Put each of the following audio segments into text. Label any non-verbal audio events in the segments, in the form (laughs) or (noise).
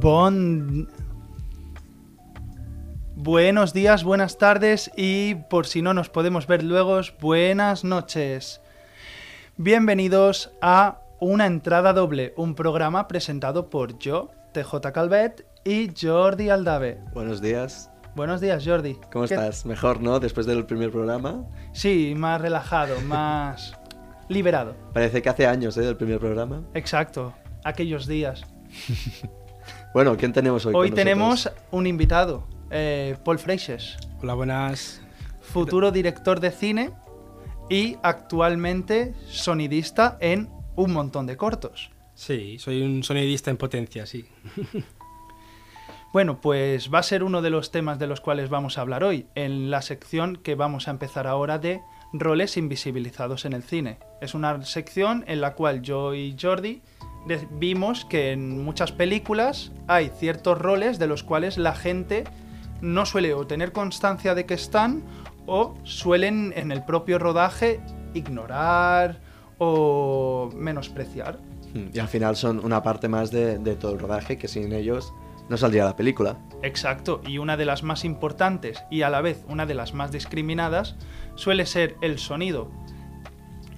Bon... Buenos días, buenas tardes y por si no nos podemos ver luego, buenas noches. Bienvenidos a Una entrada doble, un programa presentado por yo, TJ Calvet y Jordi Aldave. Buenos días. Buenos días, Jordi. ¿Cómo ¿Qué- estás? Mejor, ¿no? Después del primer programa. Sí, más relajado, más (laughs) liberado. Parece que hace años, ¿eh? Del primer programa. Exacto, aquellos días. (laughs) Bueno, ¿quién tenemos hoy? Hoy con tenemos nosotros? un invitado, eh, Paul Freixes. Hola, buenas. futuro director de cine y actualmente sonidista en un montón de cortos. Sí, soy un sonidista en potencia, sí. (laughs) Bueno, pues va a ser uno de los temas de los cuales vamos a hablar hoy, en la sección que vamos a empezar ahora de roles invisibilizados en el cine. Es una sección en la cual yo y Jordi vimos que en muchas películas hay ciertos roles de los cuales la gente no suele o tener constancia de que están o suelen en el propio rodaje ignorar o menospreciar. Y al final son una parte más de, de todo el rodaje que sin ellos no saldría la película. Exacto, y una de las más importantes y a la vez una de las más discriminadas suele ser el sonido.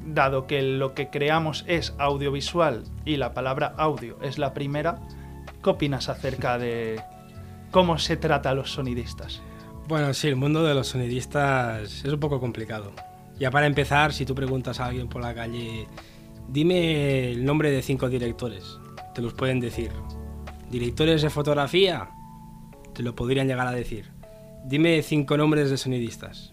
Dado que lo que creamos es audiovisual y la palabra audio es la primera, ¿qué opinas acerca de cómo se trata a los sonidistas? Bueno, sí, el mundo de los sonidistas es un poco complicado. Ya para empezar, si tú preguntas a alguien por la calle, dime el nombre de cinco directores, te los pueden decir. Directores de fotografía, te lo podrían llegar a decir. Dime cinco nombres de sonidistas.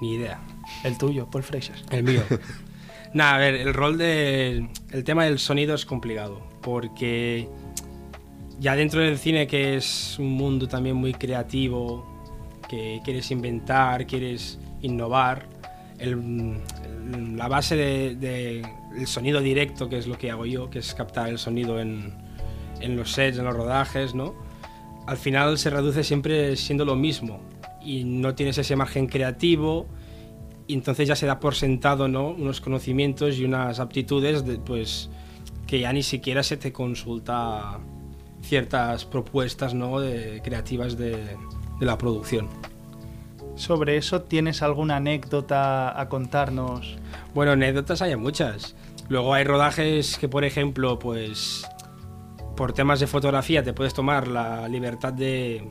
Ni idea. El tuyo, Paul Freixas. El mío. (laughs) Nada, a ver, el rol de. El tema del sonido es complicado. Porque ya dentro del cine, que es un mundo también muy creativo, que quieres inventar, quieres innovar, el- el- la base del de, sonido directo, que es lo que hago yo, que es captar el sonido en, en los sets, en los rodajes, ¿no? Al final se reduce siempre siendo lo mismo y no tienes ese margen creativo y entonces ya se da por sentado ¿no? unos conocimientos y unas aptitudes de, pues, que ya ni siquiera se te consulta ciertas propuestas ¿no? de, creativas de, de la producción. Sobre eso, ¿tienes alguna anécdota a contarnos? Bueno, anécdotas hay muchas. Luego hay rodajes que, por ejemplo, pues por temas de fotografía te puedes tomar la libertad de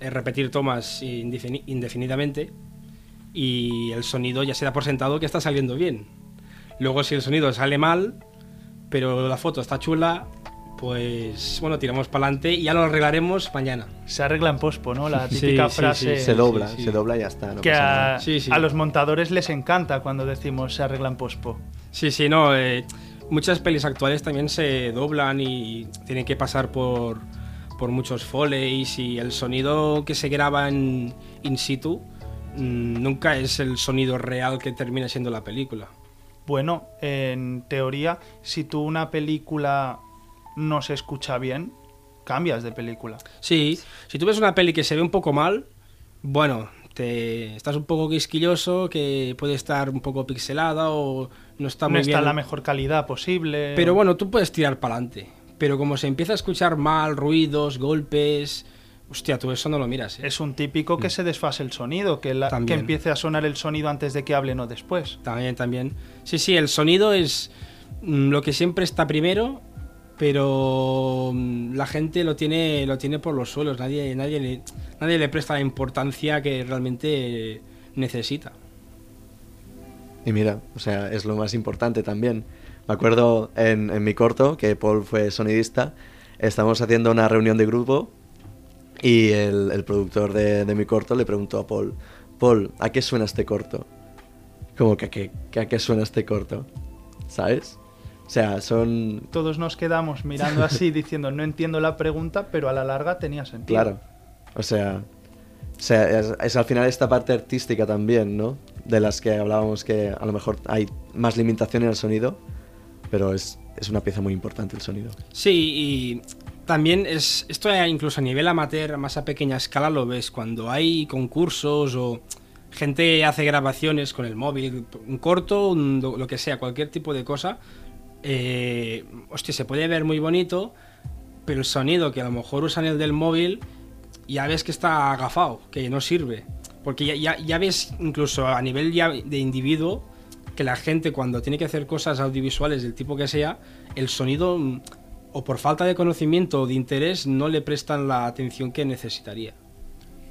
eh, repetir tomas indefini- indefinidamente y el sonido ya se da por sentado que está saliendo bien. Luego si el sonido sale mal, pero la foto está chula, pues bueno, tiramos para adelante y ya lo arreglaremos mañana. Se arregla en pospo, ¿no? La típica sí, frase sí, Se dobla, sí. se dobla y ya está. no que pasa nada. a, Sí, sí. a los montadores les encanta cuando decimos se arregla en pospo. Sí, sí, no. eh, muchas pelis actuales también se doblan y tienen que pasar por, por muchos foleys y el sonido que se graba en in situ mm, nunca es el sonido real que termina siendo la película. Bueno, en teoría, si tú una película no se escucha bien, cambias de película. Sí, si tú ves una peli que se ve un poco mal, bueno, te estás un poco quisquilloso, que puede estar un poco pixelada o no está no muy está bien. la mejor calidad posible. Pero bueno, tú puedes tirar para adelante. Pero como se empieza a escuchar mal, ruidos, golpes, hostia, tú eso no lo miras. ¿eh? Es un típico que se desfase el sonido, que, la- que empiece a sonar el sonido antes de que hablen o después. También, también. Sí, sí, el sonido es mm, lo que siempre está primero, pero mm, la gente lo tiene, lo tiene por los suelos. Nadie, nadie, le, nadie le presta la importancia que realmente necesita. Y mira, o sea, es lo más importante también. Me acuerdo en, mi corto, que Paul fue sonidista, estábamos haciendo una reunión de grupo y el, el productor de, mi corto le preguntó a Paul, Paul, ¿a qué suena este corto? Como que, a qué- que a qué suena este corto, ¿sabes? O sea, son... Todos nos quedamos mirando así (laughs) diciendo no entiendo la pregunta, pero a la larga tenía sentido. Claro. O sea, o sea es, es al final esta parte artística también, ¿no? De las que hablábamos que a lo mejor hay más limitación en el sonido, pero es, es una pieza muy importante el sonido. Sí, y también es esto incluso a nivel amateur, más a pequeña escala lo ves cuando hay concursos o gente hace grabaciones con el móvil, un corto, un- lo que sea, cualquier tipo de cosa. Eh, hostia, se puede ver muy bonito, pero el sonido que a lo mejor usan el del móvil, ya ves que está agafado, que no sirve. Porque ya, ya, ves, incluso a nivel ya de individuo, que la gente cuando tiene que hacer cosas audiovisuales del tipo que sea, el sonido, mm, o por falta de conocimiento o de interés, no le prestan la atención que necesitaría.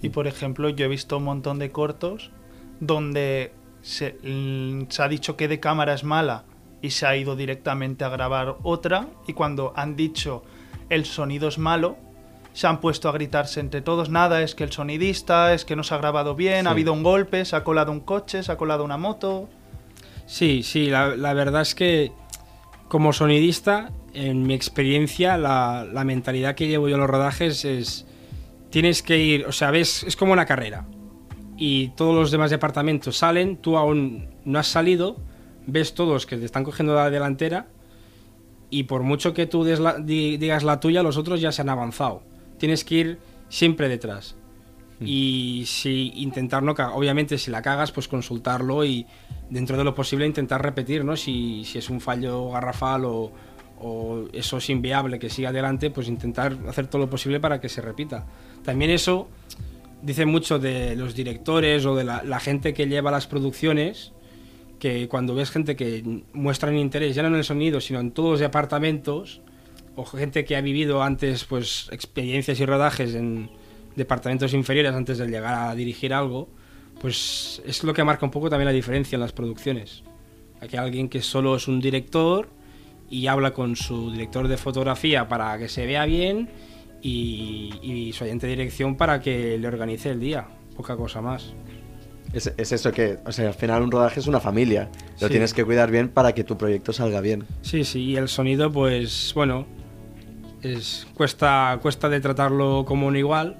Y por ejemplo, yo he visto un montón de cortos donde se, mm, se ha dicho que de cámara es mala y se ha ido directamente a grabar otra y cuando han dicho el sonido es malo, se han puesto a gritarse entre todos, nada, es que el sonidista, es que no se ha grabado bien, ha habido un golpe, se ha colado un coche, se ha colado una moto. Sí, sí, la, la verdad es que como sonidista, en mi experiencia, la, la mentalidad que llevo yo en los rodajes es, tienes que ir, o sea, ves, es como una carrera. Y todos los demás departamentos salen, tú aún no has salido, ves todos que te están cogiendo la delantera y por mucho que tú des la- di- digas la tuya, los otros ya se han avanzado. Tienes que ir siempre detrás. Y si intentar no cagar, obviamente si la cagas, pues consultarlo y dentro de lo posible intentar repetir, ¿no? Si, si es un fallo garrafal o, o eso es inviable que siga adelante, pues intentar hacer todo lo posible para que se repita. También eso dice mucho de los directores o de la, la gente que lleva las producciones, que cuando ves gente que muestran interés ya no en el sonido, sino en todos los departamentos, o gente que ha vivido antes pues experiencias y rodajes en departamentos inferiores antes de llegar a dirigir algo, pues es lo que marca un poco también la diferencia en las producciones. Aquí hay alguien que solo es un director y habla con su director de fotografía para que se vea bien y, y su ayente de dirección para que le organice el día, poca cosa más. Es, es eso que, o sea, al final un rodaje es una familia. Lo Sí. tienes que cuidar bien para que tu proyecto salga bien. Sí, sí, y el sonido, pues bueno, es, cuesta, cuesta de tratarlo como un igual,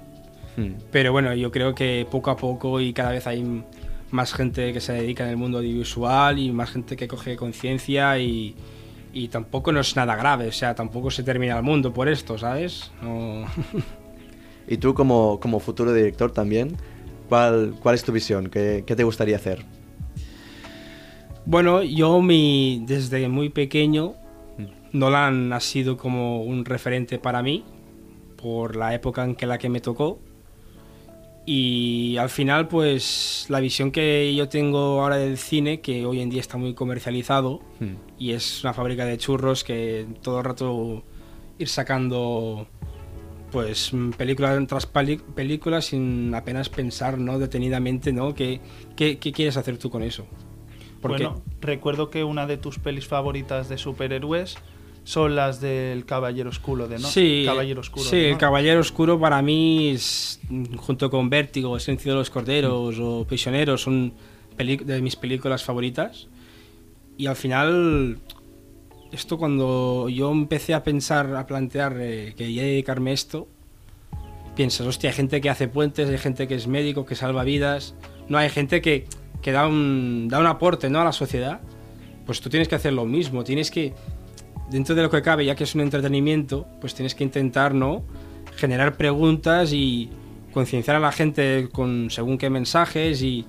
Hmm. pero bueno, yo creo que poco a poco y cada vez hay más gente que se dedica en el mundo audiovisual y más gente que coge conciencia y, y tampoco no es nada grave, o sea, tampoco se termina el mundo por esto, ¿sabes? No... (laughs) Y tú como, como futuro director también, ¿cuál, cuál es tu visión? ¿Qué, qué te gustaría hacer? Bueno, yo mi, desde muy pequeño, Nolan ha sido como un referente para mí, por la época en que la que me tocó. Y al final, pues la visión que yo tengo ahora del cine, que hoy en día está muy comercializado, Hmm. y es una fábrica de churros que todo el rato ir sacando pues mm, película tras película sin apenas pensar no detenidamente no ¿Qué, qué, qué quieres hacer tú con eso Porque- Bueno, recuerdo que una de tus pelis favoritas de superhéroes son las del Caballero Oscuro, de ¿no? Sí, Caballero Oscuro. sí, el Caballero Oscuro para mí, es, mm, junto con Vértigo, El Silencio de los Corderos o Prisioneros, son de mis películas favoritas. Y al final, esto cuando yo empecé a pensar, a plantear eh, que quería dedicarme a esto, piensas, hostia, hay gente que hace puentes, hay gente que es médico, que salva vidas, no hay gente que, que da, un, da un aporte ¿no? a la sociedad, pues tú tienes que hacer lo mismo, tienes que, dentro de lo que cabe, ya que es un entretenimiento, pues tienes que intentar, ¿no? Generar preguntas y concienciar a la gente con según qué mensajes y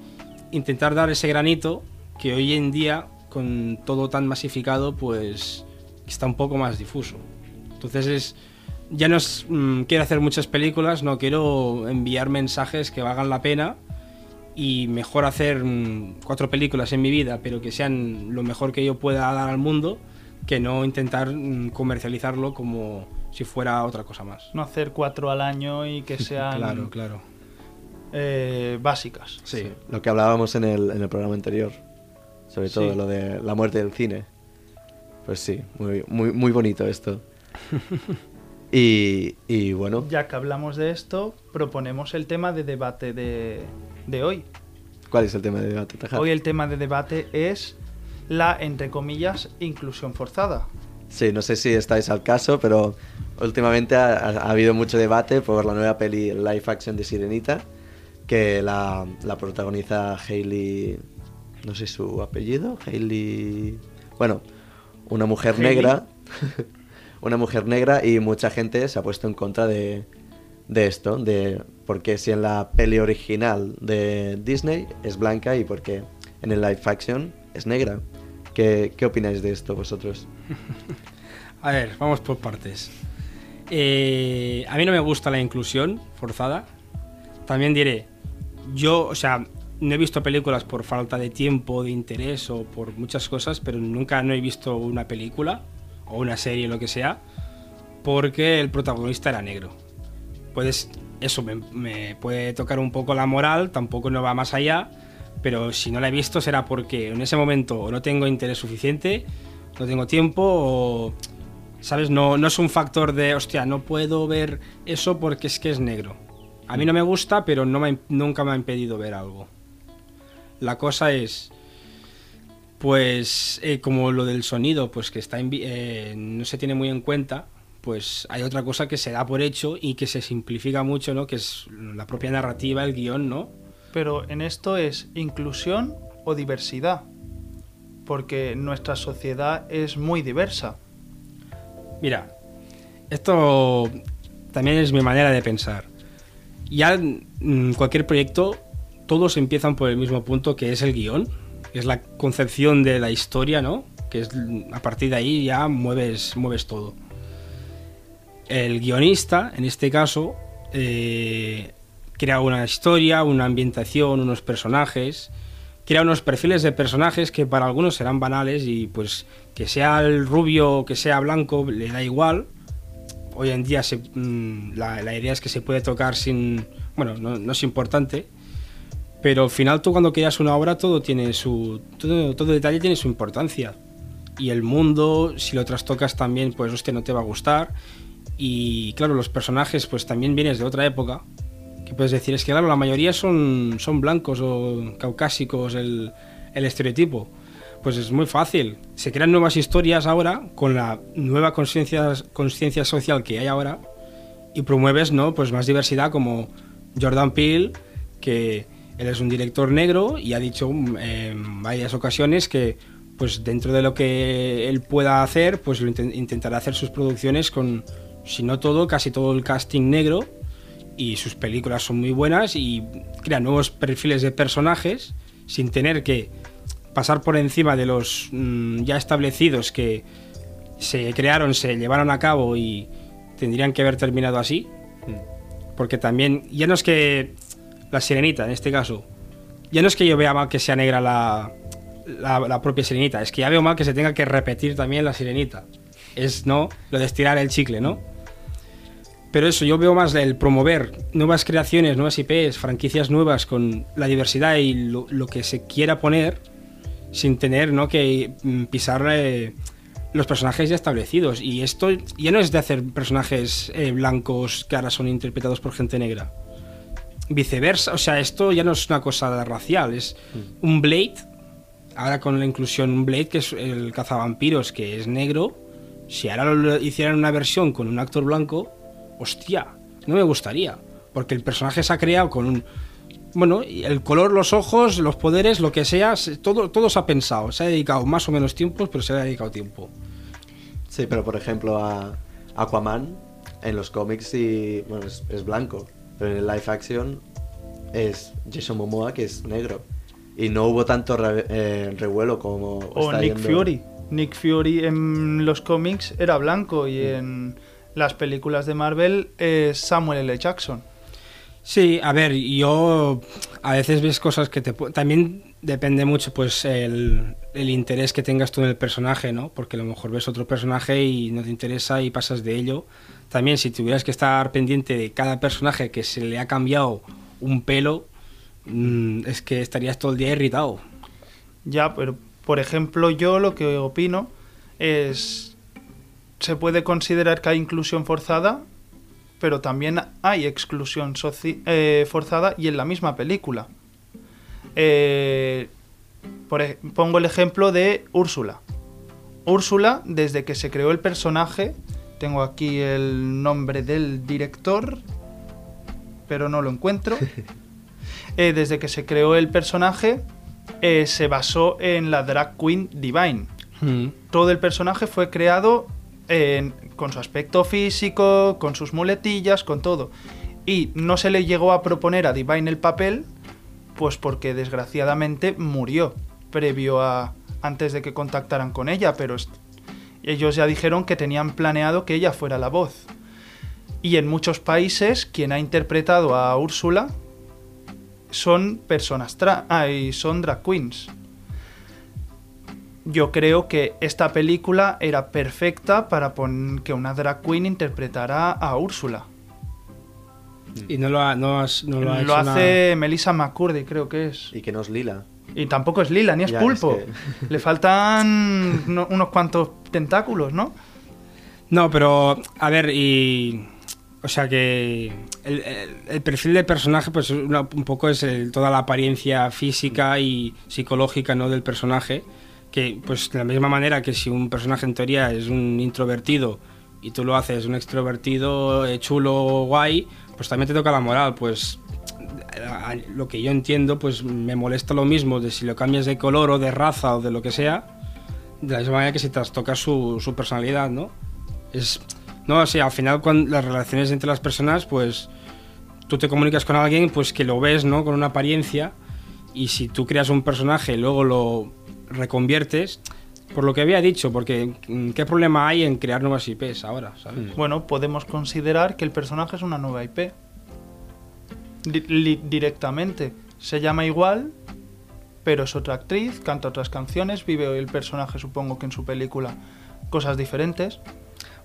intentar dar ese granito que hoy en día, con todo tan masificado, pues está un poco más difuso. Entonces es, ya no es, mm, quiero hacer muchas películas, no quiero enviar mensajes que valgan la pena y mejor hacer mm, cuatro películas en mi vida, pero que sean lo mejor que yo pueda dar al mundo, que no intentar mm, comercializarlo como si fuera otra cosa más. No hacer cuatro al año y que (laughs) sean Claro, claro. eh, básicas. Sí. Lo que hablábamos en el, en el programa anterior, sobre todo Sí. lo de la muerte del cine. Pues sí, muy, muy, muy bonito esto. (laughs) y, y bueno, Ya que hablamos de esto, proponemos el tema de debate de, de hoy. ¿cuál es el tema de debate, Tajar? Hoy el tema de debate es la, entre comillas, inclusión forzada. Sí, no sé si estáis al caso, pero últimamente ha, ha habido mucho debate por la nueva peli live action de Sirenita, que la, la protagoniza Hailey, no sé su apellido, Hailey, bueno, una mujer Hailey. negra, (laughs) una mujer negra y mucha gente se ha puesto en contra de, de esto, de porque si en la peli original de Disney es blanca y porque en el live action es negra. ¿Qué, qué opináis de esto vosotros? (laughs) A ver, vamos por partes. Eh, a mí no me gusta la inclusión forzada. También diré, yo, o sea, no he visto películas por falta de tiempo, de interés o por muchas cosas, pero nunca no he visto una película o una serie, lo que sea, porque el protagonista era negro. Puedes, eso me, me puede tocar un poco la moral, tampoco no va más allá, pero si no la he visto será porque en ese momento no tengo interés suficiente, no tengo tiempo o, ¿sabes? No, no es un factor de, hostia, no puedo ver eso porque es que es negro. A mí no me gusta, pero no nunca me ha impedido ver algo. La cosa es, pues, eh, como lo del sonido, pues que está en eh, no se tiene muy en cuenta, pues hay otra cosa que se da por hecho y que se simplifica mucho, ¿no? Que es la propia narrativa, el guion, ¿no? Pero en esto es inclusión o diversidad, porque nuestra sociedad es muy diversa. Mira, esto también es mi manera de pensar. Ya en cualquier proyecto, todos empiezan por el mismo punto que es el guion, es la concepción de la historia, ¿no? Que es a partir de ahí ya mueves, mueves todo. El guionista, en este caso, eh, crea una historia, una ambientación, unos personajes, crea unos perfiles de personajes que para algunos serán banales y pues que sea el rubio o que sea blanco le da igual. Hoy en día mm, la, idea es que se puede tocar sin... Bueno, no, no es importante, pero al final tú cuando creas una obra todo tiene su... Todo, todo detalle tiene su importancia. Y el mundo, si lo trastocas también, pues hostia, no te va a gustar. Y claro, los personajes pues también vienes de otra época. Que puedes decir, es que claro, la mayoría son, son blancos o caucásicos, el, el estereotipo. Pues es muy fácil. Se crean nuevas historias ahora con la nueva conciencia social que hay ahora y promueves no pues más diversidad como Jordan Peele que él es un director negro y ha dicho mm, en varias ocasiones que pues dentro de lo que él pueda hacer pues lo intentará hacer sus producciones con si no todo casi todo el casting negro y sus películas son muy buenas y crea nuevos perfiles de personajes sin tener que pasar por encima de los mm, ya establecidos que se crearon, se llevaron a cabo y tendrían que haber terminado así. Porque también, ya no es que la sirenita, en este caso, ya no es que yo vea mal que sea negra la, la, propia sirenita, es que ya veo mal que se tenga que repetir también la sirenita. Es, ¿no? Lo de estirar el chicle, ¿no? Pero eso, yo veo más el promover nuevas creaciones, nuevas IPs, franquicias nuevas con la diversidad y lo, lo que se quiera poner sin tener ¿no? que mm, pisar eh, los personajes ya establecidos. Y esto ya no es de hacer personajes eh, blancos que ahora son interpretados por gente negra. Viceversa, o sea, esto ya no es una cosa racial, es un Blade, ahora con la inclusión un Blade, que es el cazavampiros, que es negro. Si ahora lo hicieran una versión con un actor blanco, hostia, no me gustaría. Porque el personaje se ha creado con un. Bueno, el color, los ojos, los poderes, lo que sea, se- todo, todo se ha pensado. Se ha dedicado más o menos tiempo, pero se le ha dedicado tiempo. Sí, pero por ejemplo a Aquaman en los cómics y, bueno, es, es blanco, pero en el live action es Jason Momoa que es negro. Y no hubo tanto re- eh, revuelo como... O está Nick yendo- Fury. Nick Fury en los cómics era blanco y en las películas de Marvel es Samuel L. Jackson. Sí, a ver, yo a veces ves cosas que te... También depende mucho, pues, el, interés que tengas tú en el personaje, ¿no? Porque a lo mejor ves otro personaje y no te interesa y pasas de ello. También, si tuvieras que estar pendiente de cada personaje que se le ha cambiado un pelo, mm, es que estarías todo el día irritado. Ya, pero por ejemplo, yo lo que opino es. Se puede considerar que hay inclusión forzada, pero también hay exclusión eh, forzada y en la misma película. Eh, Por pongo el ejemplo de Úrsula. Úrsula, desde que se creó el personaje, tengo aquí el nombre del director, pero no lo encuentro. (laughs) Eh, desde que se creó el personaje, eh, se basó en la drag queen Divine. Mm. Todo el personaje fue creado en- con su aspecto físico, con sus muletillas, con todo. Y no se le llegó a proponer a Divine el papel, pues porque desgraciadamente murió previo a antes de que contactaran con ella, pero ellos ya dijeron que tenían planeado que ella fuera la voz. Y en muchos países quien ha interpretado a Úrsula son personas tra ah, y son drag queens. Yo creo que esta película era perfecta para que una drag queen interpretara a Úrsula. Y no lo, ha, no has- no lo ha Lo hecho hace Melissa McCurdy, creo que es. Y que no es lila. Y tampoco es lila, ni es Ya, pulpo. es (laughs) Le faltan no- unos cuantos tentáculos, ¿no? No, pero a ver, y. O sea que el, el- el perfil del personaje, pues una- un poco es el- toda la apariencia física y psicológica ¿no? del personaje. Que, pues, de la misma manera que si un personaje en teoría es un introvertido y tú lo haces un extrovertido, eh, chulo, guay, pues también te toca la moral. Pues lo que yo entiendo, pues me molesta lo mismo de si lo cambias de color o de raza o de lo que sea, de la misma manera que si trastocas su, su personalidad, ¿no? Es, no, o sea, al final cuando las relaciones entre las personas, pues tú te comunicas con alguien, pues que lo ves, ¿no? Con una apariencia y si tú creas un personaje y luego lo reconviertes, por lo que había dicho, porque mm, ¿qué problema hay en crear nuevas IPs ahora, ¿sabes? Bueno, podemos considerar que el personaje es una nueva IP. Di- directamente. Se llama igual, pero es otra actriz, canta otras canciones, vive el personaje, supongo que en su película, cosas diferentes.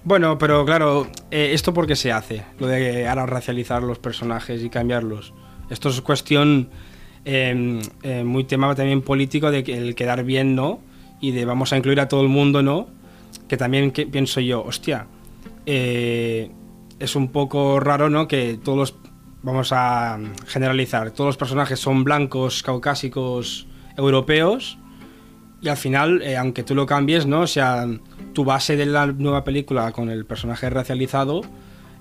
Bueno, pero claro, eh, ¿esto por qué se hace? Lo de ahora racializar los personajes y cambiarlos. Esto es cuestión eh, eh, muy tema también político de que el quedar bien, ¿no? Y de vamos a incluir a todo el mundo, ¿no? Que también que, pienso yo, hostia, eh, es un poco raro, ¿no? Que todos los, vamos a generalizar, todos los personajes son blancos, caucásicos, europeos. Y al final, eh, aunque tú lo cambies, ¿no? O sea, tu base de la nueva película con el personaje racializado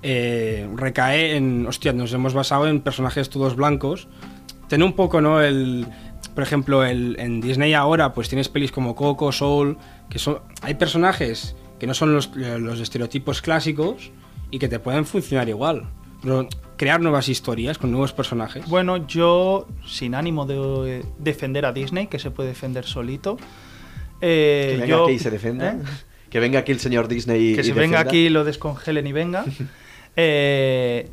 eh, recae en, hostia, nos hemos basado en personajes todos blancos. Tiene un poco, ¿no? El, por ejemplo, el, en Disney ahora, pues tienes pelis como Coco, Soul, que son, hay personajes que no son los, los estereotipos clásicos y que te pueden funcionar igual. Pero crear nuevas historias con nuevos personajes. Bueno, yo, sin ánimo de defender a Disney, que se puede defender solito, eh, Que venga yo- aquí y se defienda. ¿eh? Que venga aquí el señor Disney y que y se venga defienda. aquí y lo descongelen y venga. (laughs) Eh,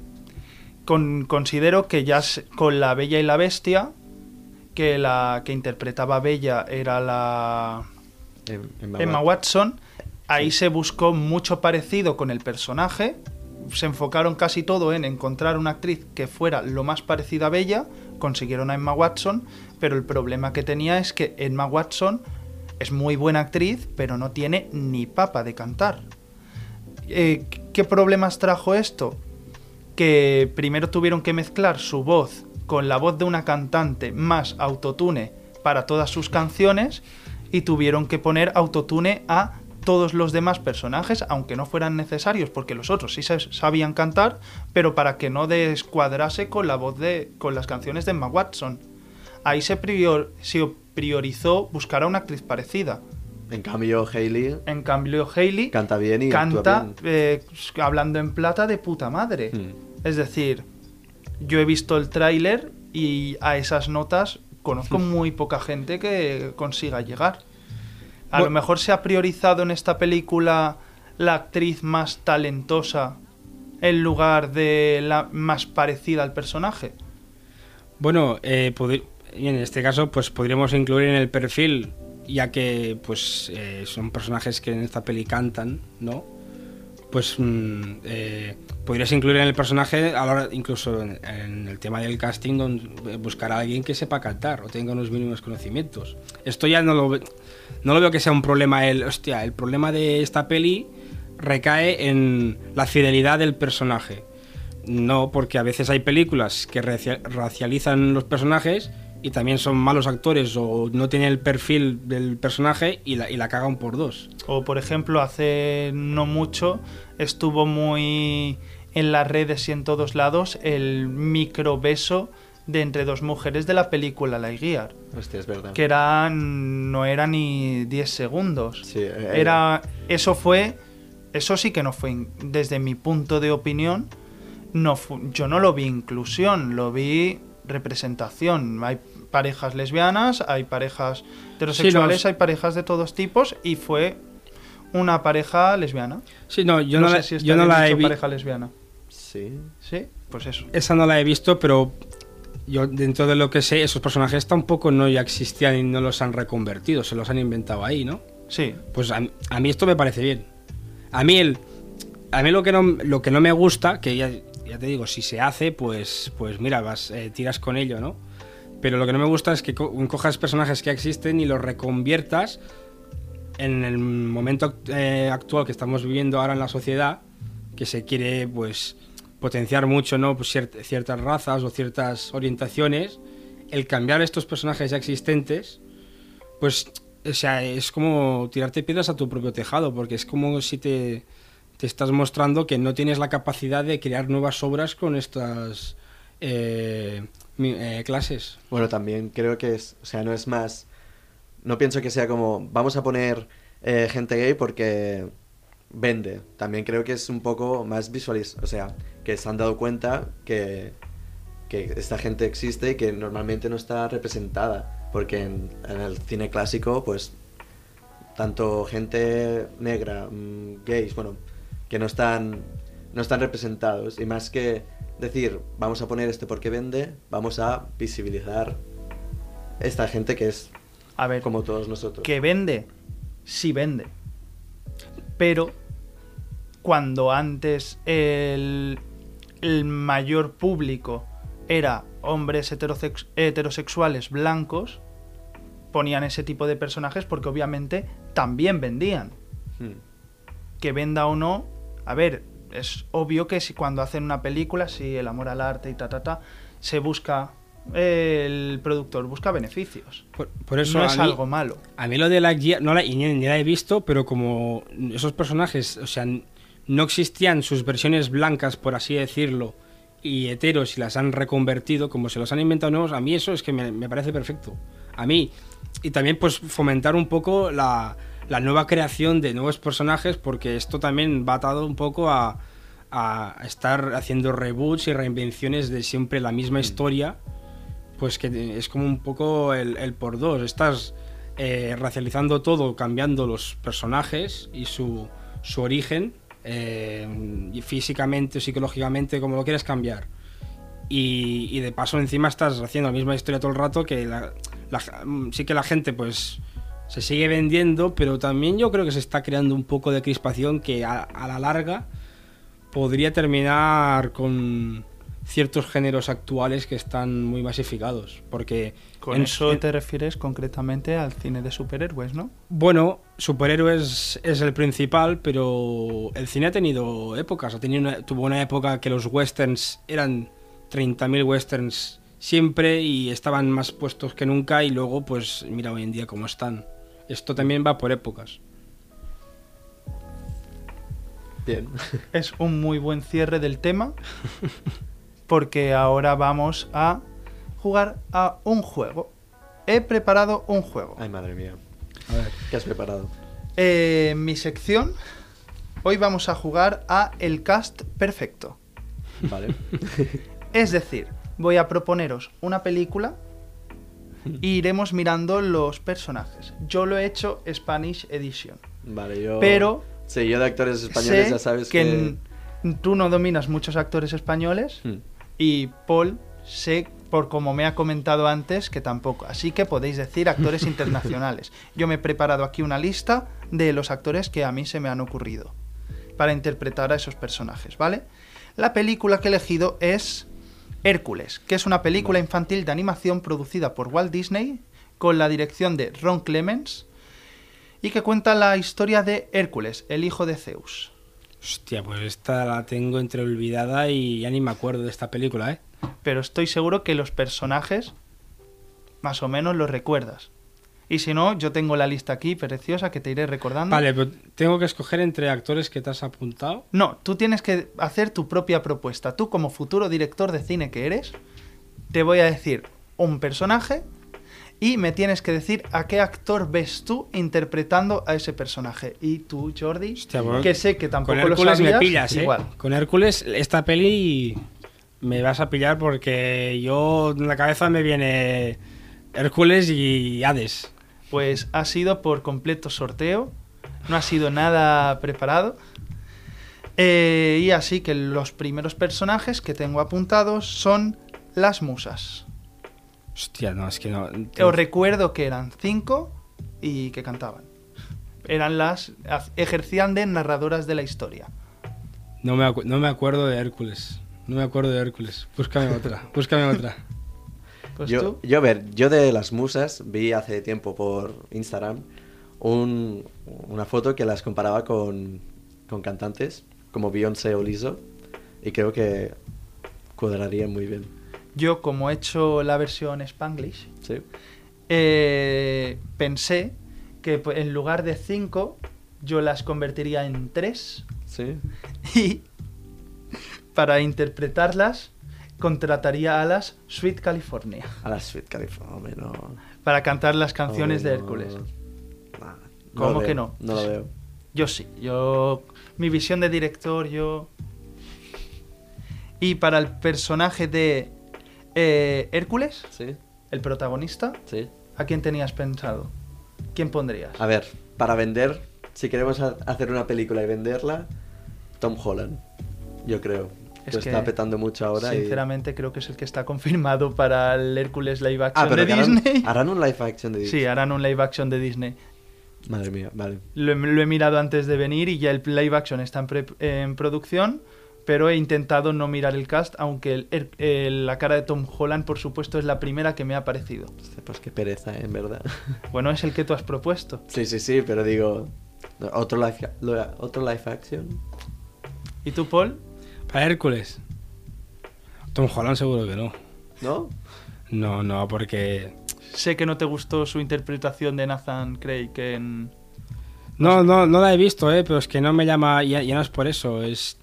con- considero que ya se- con La Bella y la Bestia, que la que interpretaba a Bella era la Em- Emma Emma Watson. Watson, ahí se buscó mucho parecido con el personaje. Se enfocaron casi todo en encontrar una actriz que fuera lo más parecida a Bella. Consiguieron a Emma Watson, pero el problema que tenía es que Emma Watson es muy buena actriz, pero no tiene ni papa de cantar. Eh, ¿Qué problemas trajo esto? Que primero tuvieron que mezclar su voz con la voz de una cantante más autotune para todas sus canciones y tuvieron que poner autotune a todos los demás personajes, aunque no fueran necesarios, porque los otros sí sa- sabían cantar, pero para que no descuadrase con la voz de con las canciones de Emma Watson. Ahí se, prior- se priorizó buscar a una actriz parecida. En cambio, Hailey En cambio, Hailey canta bien y canta eh, hablando en plata de puta madre. bien. Es decir, yo he visto el tráiler y a esas notas conozco muy poca gente que consiga llegar. A lo mejor se ha priorizado en esta película la actriz más talentosa en lugar de la más parecida al personaje. Bueno, eh, en este caso, pues podríamos incluir en el perfil, ya que pues eh, son personajes que en esta peli cantan, ¿no? Pues mm, eh, podrías incluir en el personaje, a la hora- incluso en, el tema del casting, eh, buscar a alguien que sepa cantar o tenga unos mínimos conocimientos. Esto ya no lo, no lo veo que sea un problema. El, hostia, el problema de esta peli recae en la fidelidad del personaje. No, porque a veces hay películas que racia- racializan los personajes y también son malos actores o no tienen el perfil del personaje y la, y la cagan por dos. O por ejemplo, hace no mucho estuvo muy en las redes y en todos lados el micro beso de entre dos mujeres de la película La Guiar. Hostia, es verdad. Que era, no era ni 10 segundos. Sí, eh, Era, eso fue, eso sí que no fue, desde mi punto de opinión, no fu- yo no lo vi inclusión, lo vi representación. Hay parejas lesbianas, hay parejas heterosexuales, Sí, no, hay parejas de todos tipos y fue una pareja lesbiana. Sí, no, yo no, sé la, si está yo no la he dicho vi- pareja lesbiana. Sí. Sí, pues eso. Esa no la he visto, pero yo dentro de lo que sé, esos personajes tampoco no ya existían y no los han reconvertido, se los han inventado ahí, ¿no? Sí, Pues a, a mí esto me parece bien. A mí el a mí lo que no lo que no me gusta, que ya, ya te digo, si se hace, pues pues mira, vas eh, tiras con ello, ¿no? Pero lo que no me gusta es que co- cojas personajes que existen y los reconviertas en el momento eh, actual que estamos viviendo ahora en la sociedad, que se quiere pues potenciar mucho, ¿no? Pues ciert- ciertas razas o ciertas orientaciones, el cambiar estos personajes ya existentes, pues o sea, es como tirarte piedras a tu propio tejado, porque es como si te, te estás mostrando que no tienes la capacidad de crear nuevas obras con estas eh, eh, clases. Bueno, también creo que es, o sea, no es más, no pienso que sea como, vamos a poner eh, gente gay porque vende. También creo que es un poco más visualiz, o sea, que se han dado cuenta que, que esta gente existe y que normalmente no está representada. Porque en, en el cine clásico, pues, tanto gente negra, mm, gays, bueno, que no están, no están representados. Y más que decir, vamos a poner este porque vende, vamos a visibilizar esta gente que es a ver, como todos nosotros. que vende, sí vende. Pero cuando antes el, el mayor público era hombres heterosex- heterosexuales blancos, ponían ese tipo de personajes porque obviamente también vendían. Hmm. Que venda o no, a ver, es obvio que si cuando hacen una película, si el amor al arte y ta ta ta, se busca el productor busca beneficios. Por, por eso no es mí- algo malo. A mí lo de la guía, no la, ni, ni la he visto, pero como esos personajes, o sea, no existían sus versiones blancas, por así decirlo, y heteros y las han reconvertido, como se los han inventado nuevos, a mí eso es que me, me parece perfecto. A mí. Y también pues fomentar un poco la, la nueva creación de nuevos personajes, porque esto también va atado un poco a, a estar haciendo reboots y reinvenciones de siempre la misma historia pues que es como un poco el, el por dos. Estás eh, racializando todo, cambiando los personajes y su, su origen, eh, y físicamente psicológicamente, como lo quieres cambiar. Y, y de paso encima estás haciendo la misma historia todo el rato que la- la- sí que la gente pues se sigue vendiendo, pero también yo creo que se está creando un poco de crispación que a, a la larga podría terminar con ciertos géneros actuales que están muy masificados. Porque Con en- eso en- te refieres concretamente al cine de superhéroes, ¿no? bueno, superhéroes es el principal, pero el cine ha tenido épocas. Ha tenido una- tuvo una época que los westerns eran 30.000 westerns siempre y estaban más puestos que nunca y luego pues mira hoy en día cómo están. Esto también va por épocas. Bien. (laughs) Es un muy buen cierre del tema (laughs) porque ahora vamos a jugar a un juego. He preparado un juego. Ay, madre mía. A ver. ¿Qué has preparado? Eh, en mi sección, hoy vamos a jugar a el cast perfecto. Vale. (laughs) Es decir, voy a proponeros una película e (laughs) iremos mirando los personajes. Yo lo he hecho Spanish Edition. Vale, yo... Pero Sí, yo de actores españoles sé ya sabes que, que... tú no dominas muchos actores españoles Hmm. y Paul sé por como me ha comentado antes que tampoco. Así que podéis decir actores (laughs) internacionales. Yo me he preparado aquí una lista de los actores que a mí se me han ocurrido para interpretar a esos personajes, ¿vale? La película que he elegido es Hércules, que es una película infantil de animación producida por Walt Disney con la dirección de Ron Clements y que cuenta la historia de Hércules, el hijo de Zeus. Hostia, pues esta la tengo entre olvidada y ya ni me acuerdo de esta película, ¿eh? Pero estoy seguro que los personajes más o menos lo recuerdas. Y si no, yo tengo la lista aquí, preciosa, que te iré recordando. Vale, pero tengo que escoger entre actores que te has apuntado. No, tú tienes que hacer tu propia propuesta. Tú, como futuro director de cine que eres, te voy a decir un personaje y me tienes que decir a qué actor ves tú interpretando a ese personaje. Y tú, Jordi, Hostia, bueno, que sé que tampoco Con Hércules lo sabías, me pillas, ¿eh? igual. Con Hércules, esta peli me vas a pillar porque yo en la cabeza me viene Hércules y Hades. Pues ha sido por completo sorteo, no ha sido nada preparado. Eh, y así que los primeros personajes que tengo apuntados son las musas. Hostia, no, es que no. Os recuerdo que eran cinco y que cantaban. Eran las. ejercían de narradoras de la historia. No me, acu- no me acuerdo de Hércules. No me acuerdo de Hércules. Búscame otra, búscame otra. Pues yo, tú. yo, a ver, yo de las musas vi hace tiempo por Instagram un- una foto que las comparaba con, con cantantes como Beyoncé o Lizzo y creo que cuadrarían muy bien. Yo, como he hecho la versión Spanglish, ¿Sí? eh, pensé que pues, en lugar de cinco, yo las convertiría en tres. ¿Sí? (laughs) Y para interpretarlas, contrataría a las Sweet California. A la Sweet California, no. Para cantar las canciones de. Hércules. Nah, ¿Cómo que no? No lo veo. Yo sí, yo. Mi visión de director, yo. Y para el personaje de eh, Hércules, ¿Sí? el protagonista, ¿Sí? ¿a quién tenías pensado? ¿Quién pondrías? A ver, para vender, si queremos ha- hacer una película y venderla, Tom Holland, yo creo. Es que que, está petando mucho ahora. y- Sinceramente, creo que es el que está confirmado para el Hércules live Ah, action pero de harán, Disney. (laughs) harán un live action de Disney. Sí, harán un live action de Disney. Madre mía, vale. Lo, he- lo he mirado antes de venir y ya el live action está en, pre- en producción, pero he intentado no mirar el cast, aunque el- el- el- la cara de Tom Holland, por supuesto, es la primera que me ha parecido. Pues qué pereza, ¿eh? en verdad. (laughs) Bueno, es el que tú has propuesto. sí, sí, sí, pero digo. Otro live, otro live action. ¿Y tú, Paul? Para Hércules. Tom Holland seguro que no. ¿No? No, no, porque... Sé que no te gustó su interpretación de Nathan Craig en... No, no, no la he visto, eh, pero es que no me llama... Ya, ya no es por eso, es...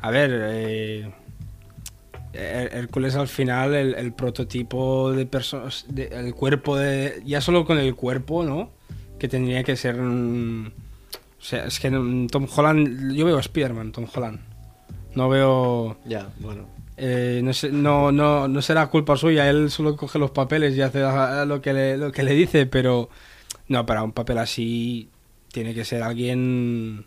A ver, eh, Hércules al final, el, el prototipo de personas... El cuerpo de... Ya solo con el cuerpo, ¿no? Que tendría que ser... o sea, es que Tom Holland... Yo veo a Spider-Man, Tom Holland. No veo... Ya, bueno. Eh, no, sé- no, no, no será culpa suya, él solo coge los papeles y hace lo que le, lo que le dice, pero no, para un papel así tiene que ser alguien,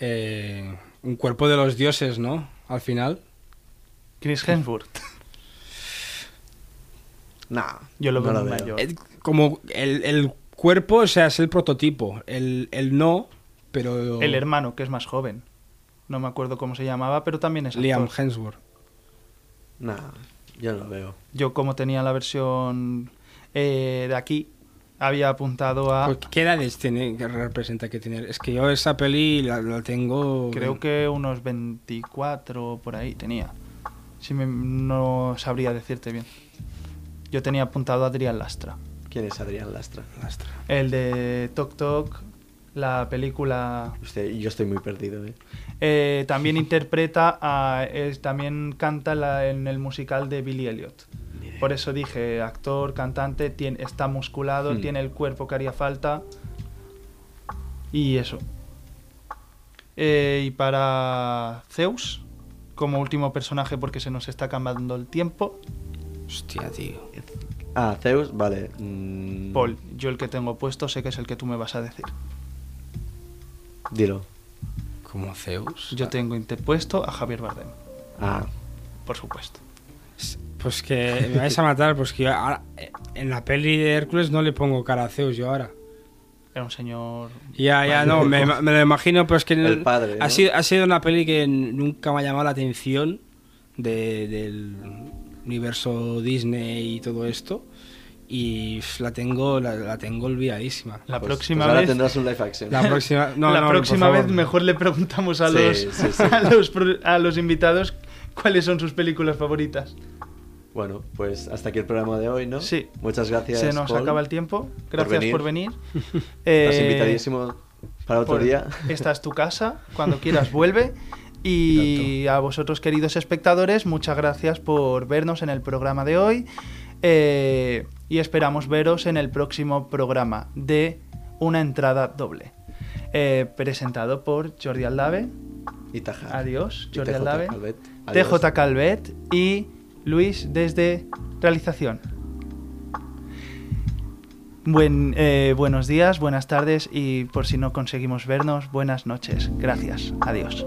eh, un cuerpo de los dioses, ¿no? Al final. Chris Hemsworth. (laughs) Nah, Yo lo no veo lo muy veo. mayor. Eh, como el, el cuerpo, o sea, es el prototipo, el, el no, pero... El hermano, que es más joven. No me acuerdo cómo se llamaba, pero también es Liam actor. Hemsworth. Nah, yo no lo veo. Yo, como tenía la versión eh, de aquí, había apuntado a... Pues, ¿Qué edades tiene que representa que tener? Es que yo esa peli la, la tengo... Creo que unos 24 por ahí tenía. Si me- no sabría decirte bien. Yo tenía apuntado a Adrián Lastra. ¿Quién es Adrián Lastra? Lastra. El de Tok Tok, la película... Yo estoy muy perdido, ¿eh? eh, también interpreta, a, es- también canta la- en el musical de Billy Elliot. Por eso dije, actor, cantante, tiene, está musculado, Hmm. tiene el cuerpo que haría falta. Y eso. Eh, y para Zeus, como último personaje porque se nos está acabando el tiempo, Hostia, tío. Ah, Zeus, vale. mm, Paul, yo el que tengo puesto sé que es el que tú me vas a decir. Dilo. Como Zeus. Yo tengo interpuesto a Javier Bardem, Ah, por supuesto. Pues que me vais a (laughs) matar, pues que yo ahora, eh, en la peli de Hércules no le pongo cara a Zeus yo ahora. Era un señor... Ya, ya, no, me, (laughs) me lo imagino, pero es que El padre, ha, sido, ha sido una peli que nunca me ha llamado la atención de- del universo Disney y todo esto. Y la tengo, la, la tengo olvidadísima. La pues- próxima pues ahora vez... tendrás un live action. La próxima, no, (laughs) la no, por próxima vez mejor le preguntamos a Sí, los, sí, (laughs) sí. A, los a los invitados cuáles son sus películas favoritas. Bueno, pues hasta aquí el programa de hoy, ¿no? Sí. Muchas gracias. Se nos Paul, acaba el tiempo. Gracias venir. por venir. (laughs) Estás Eh, invitadísimo para otro día. Esta es tu casa, cuando quieras vuelve. Y a vosotros, queridos espectadores, muchas gracias por vernos en el programa de hoy. eh, y esperamos veros en el próximo programa de Una entrada doble. eh, presentado por Jordi Aldave. Y Taja. Adiós, Y Jordi TJ Aldave. Calvet. Adiós. TJ Calvet y Luis desde realización. Buen, eh, buenos días, buenas tardes y por si no conseguimos vernos, buenas noches. Gracias. Adiós.